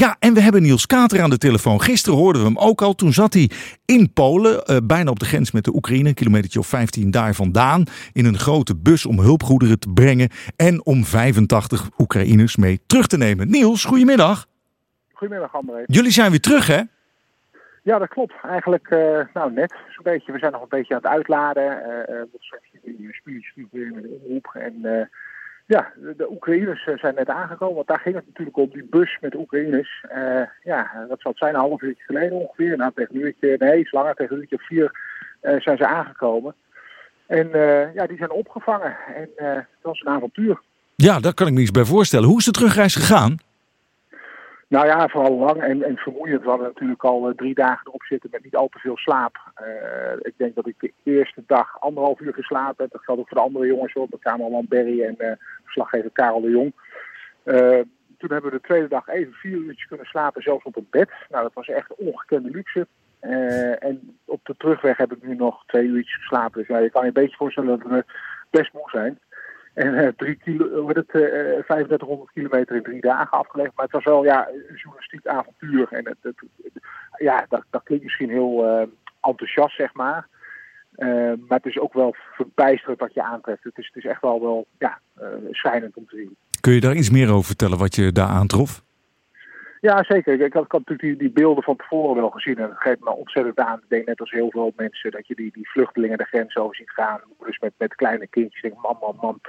Ja, en we hebben Niels Kater aan de telefoon. Gisteren hoorden we hem ook al. Toen zat hij in Polen, uh, bijna op de grens met de Oekraïne, een kilometertje of 15 daar vandaan, in een grote bus om hulpgoederen te brengen en om 85 Oekraïners mee terug te nemen. Niels, goedemiddag. Goedemiddag, André. Jullie zijn weer terug, hè? Ja, dat klopt. Eigenlijk, uh, nou net zo'n beetje. We zijn nog een beetje aan het uitladen. Uh, straks die spulletjes weer met de omroep. En ja, de, Oekraïners zijn net aangekomen. Want daar ging het natuurlijk om, die bus met Oekraïners. ja, dat zal het zijn, een half uurtje geleden ongeveer. Nou, tegen een uurtje, nee, iets langer, tegen een uurtje of vier zijn ze aangekomen. En ja, die zijn opgevangen. En het was een avontuur. Ja, daar kan ik me iets bij voorstellen. Hoe is de terugreis gegaan? Nou ja, vooral lang en, en vermoeiend. We hadden natuurlijk al uh, drie dagen erop zitten met niet al te veel slaap. Uh, ik denk dat ik de eerste dag anderhalf uur geslapen heb. Dat geldt ook voor de andere jongens hoor. Cameraman Berry en uh, verslaggever Karel de Jong. toen hebben we de tweede dag even vier uurtjes kunnen slapen, zelfs op een bed. Nou, dat was echt ongekende luxe. en op de terugweg heb ik nu nog twee uurtjes geslapen. Dus ja, je kan je een beetje voorstellen dat we best moe zijn. En uh, drie kilo, het, uh, 3500 kilometer in drie dagen afgelegd. Maar het was wel ja, een journalistiek avontuur. En het, het, ja, dat, dat klinkt misschien heel uh, enthousiast, zeg maar. Uh, maar het is ook wel verbijsterend wat je aantreft. Het is, het is echt wel, wel ja, schrijnend om te zien. Kun je daar iets meer over vertellen wat je daar aantrof? Ja, zeker. Ik had, ik had natuurlijk die, die, beelden van tevoren wel gezien. En het geeft me ontzettend aan. Ik denk net als heel veel mensen dat je die, die vluchtelingen de grens over ziet gaan. Dus met, met kleine kindjes. Denk, man, man, man.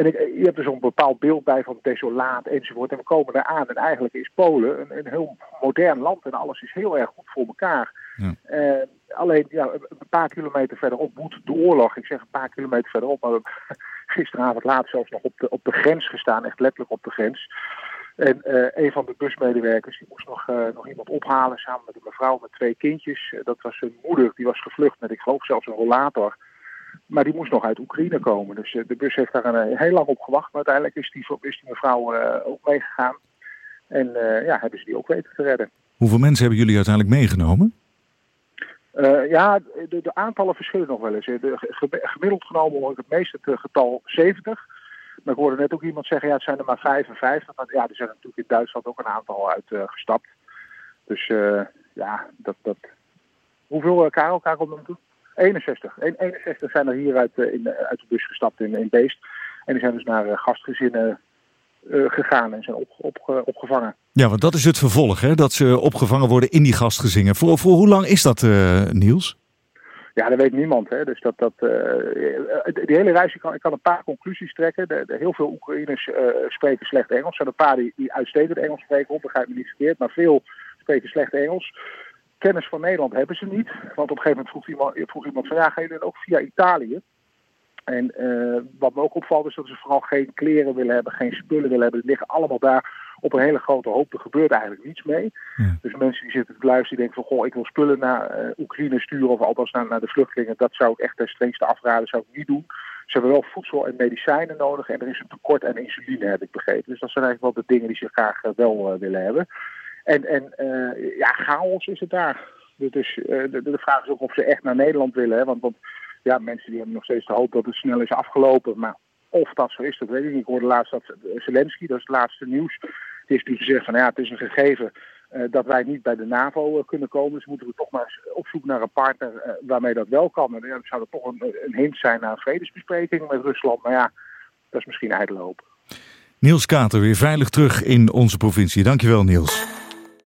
En ik, je hebt er zo'n bepaald beeld bij van desolaat enzovoort. En we komen daar aan. En eigenlijk is Polen een, een heel modern land. En alles is heel erg goed voor elkaar. Ja. Uh, alleen ja, een paar kilometer verderop moet de oorlog. Ik zeg een paar kilometer verderop. Maar we gisteravond laat zelfs nog op de, op de grens gestaan. Echt letterlijk op de grens. En uh, een van de busmedewerkers die moest nog, uh, nog iemand ophalen samen met een mevrouw met twee kindjes. Dat was zijn moeder, die was gevlucht met ik geloof zelfs een rollator. Maar die moest nog uit Oekraïne komen. Dus de bus heeft daar een, heel lang op gewacht. Maar uiteindelijk is die, is die mevrouw ook meegegaan. En ja, hebben ze die ook weten te redden. Hoeveel mensen hebben jullie uiteindelijk meegenomen? ja, de, de, aantallen verschillen nog wel eens. De, gemiddeld genomen hoor ik het meest het getal 70. Maar ik hoorde net ook iemand zeggen, ja, het zijn er maar 55. Maar ja, er zijn natuurlijk in Duitsland ook een aantal uitgestapt. Uh, dus uh, ja, dat, dat... Hoeveel, Karel, Karel nog toe? 61. 61 zijn er hier uit, in, uit de bus gestapt in, in Beest. En die zijn dus naar gastgezinnen gegaan en zijn op, op, opgevangen. Ja, want dat is het vervolg, hè? dat ze opgevangen worden in die gastgezinnen. Voor, voor hoe lang is dat, Niels? Ja, dat weet niemand. Hè. Dus dat, dat, uh, die hele reis, ik kan, ik kan een paar conclusies trekken. De, de, heel veel Oekraïners uh, spreken slecht Engels. Er zijn een paar die, die uitstekend Engels spreken, op, begrijp me niet verkeerd. Maar veel spreken slecht Engels. Kennis van Nederland hebben ze niet. Want op een gegeven moment vroeg iemand, vroeg iemand van ja, ga je dan ook via Italië? En uh, wat me ook opvalt is dat ze vooral geen kleren willen hebben, geen spullen willen hebben. Die liggen allemaal daar op een hele grote hoop. Er gebeurt eigenlijk niets mee. Ja. Dus mensen die zitten te luisteren, die denken van goh, ik wil spullen naar uh, Oekraïne sturen of althans naar, naar de vluchtelingen. Dat zou ik echt ten strengste afraden, zou ik niet doen. Ze hebben wel voedsel en medicijnen nodig en er is een tekort aan insuline, heb ik begrepen. Dus dat zijn eigenlijk wel de dingen die ze graag uh, wel willen hebben. En, en ja, chaos is het daar. Dus de, de, vraag is ook of ze echt naar Nederland willen. Hè? Want, want ja, mensen die hebben nog steeds de hoop dat het snel is afgelopen. Maar of dat zo is, dat weet ik niet. Ik hoorde laatst dat Zelensky, dat is het laatste nieuws, die heeft nu gezegd van ja, het is een gegeven uh, dat wij niet bij de NAVO kunnen komen. Dus moeten we toch maar op zoek naar een partner waarmee dat wel kan. En ja, zou dat toch een, een hint zijn naar een vredesbespreking met Rusland. Maar ja, dat is misschien hoop. Niels Kater weer veilig terug in onze provincie. Dankjewel Niels.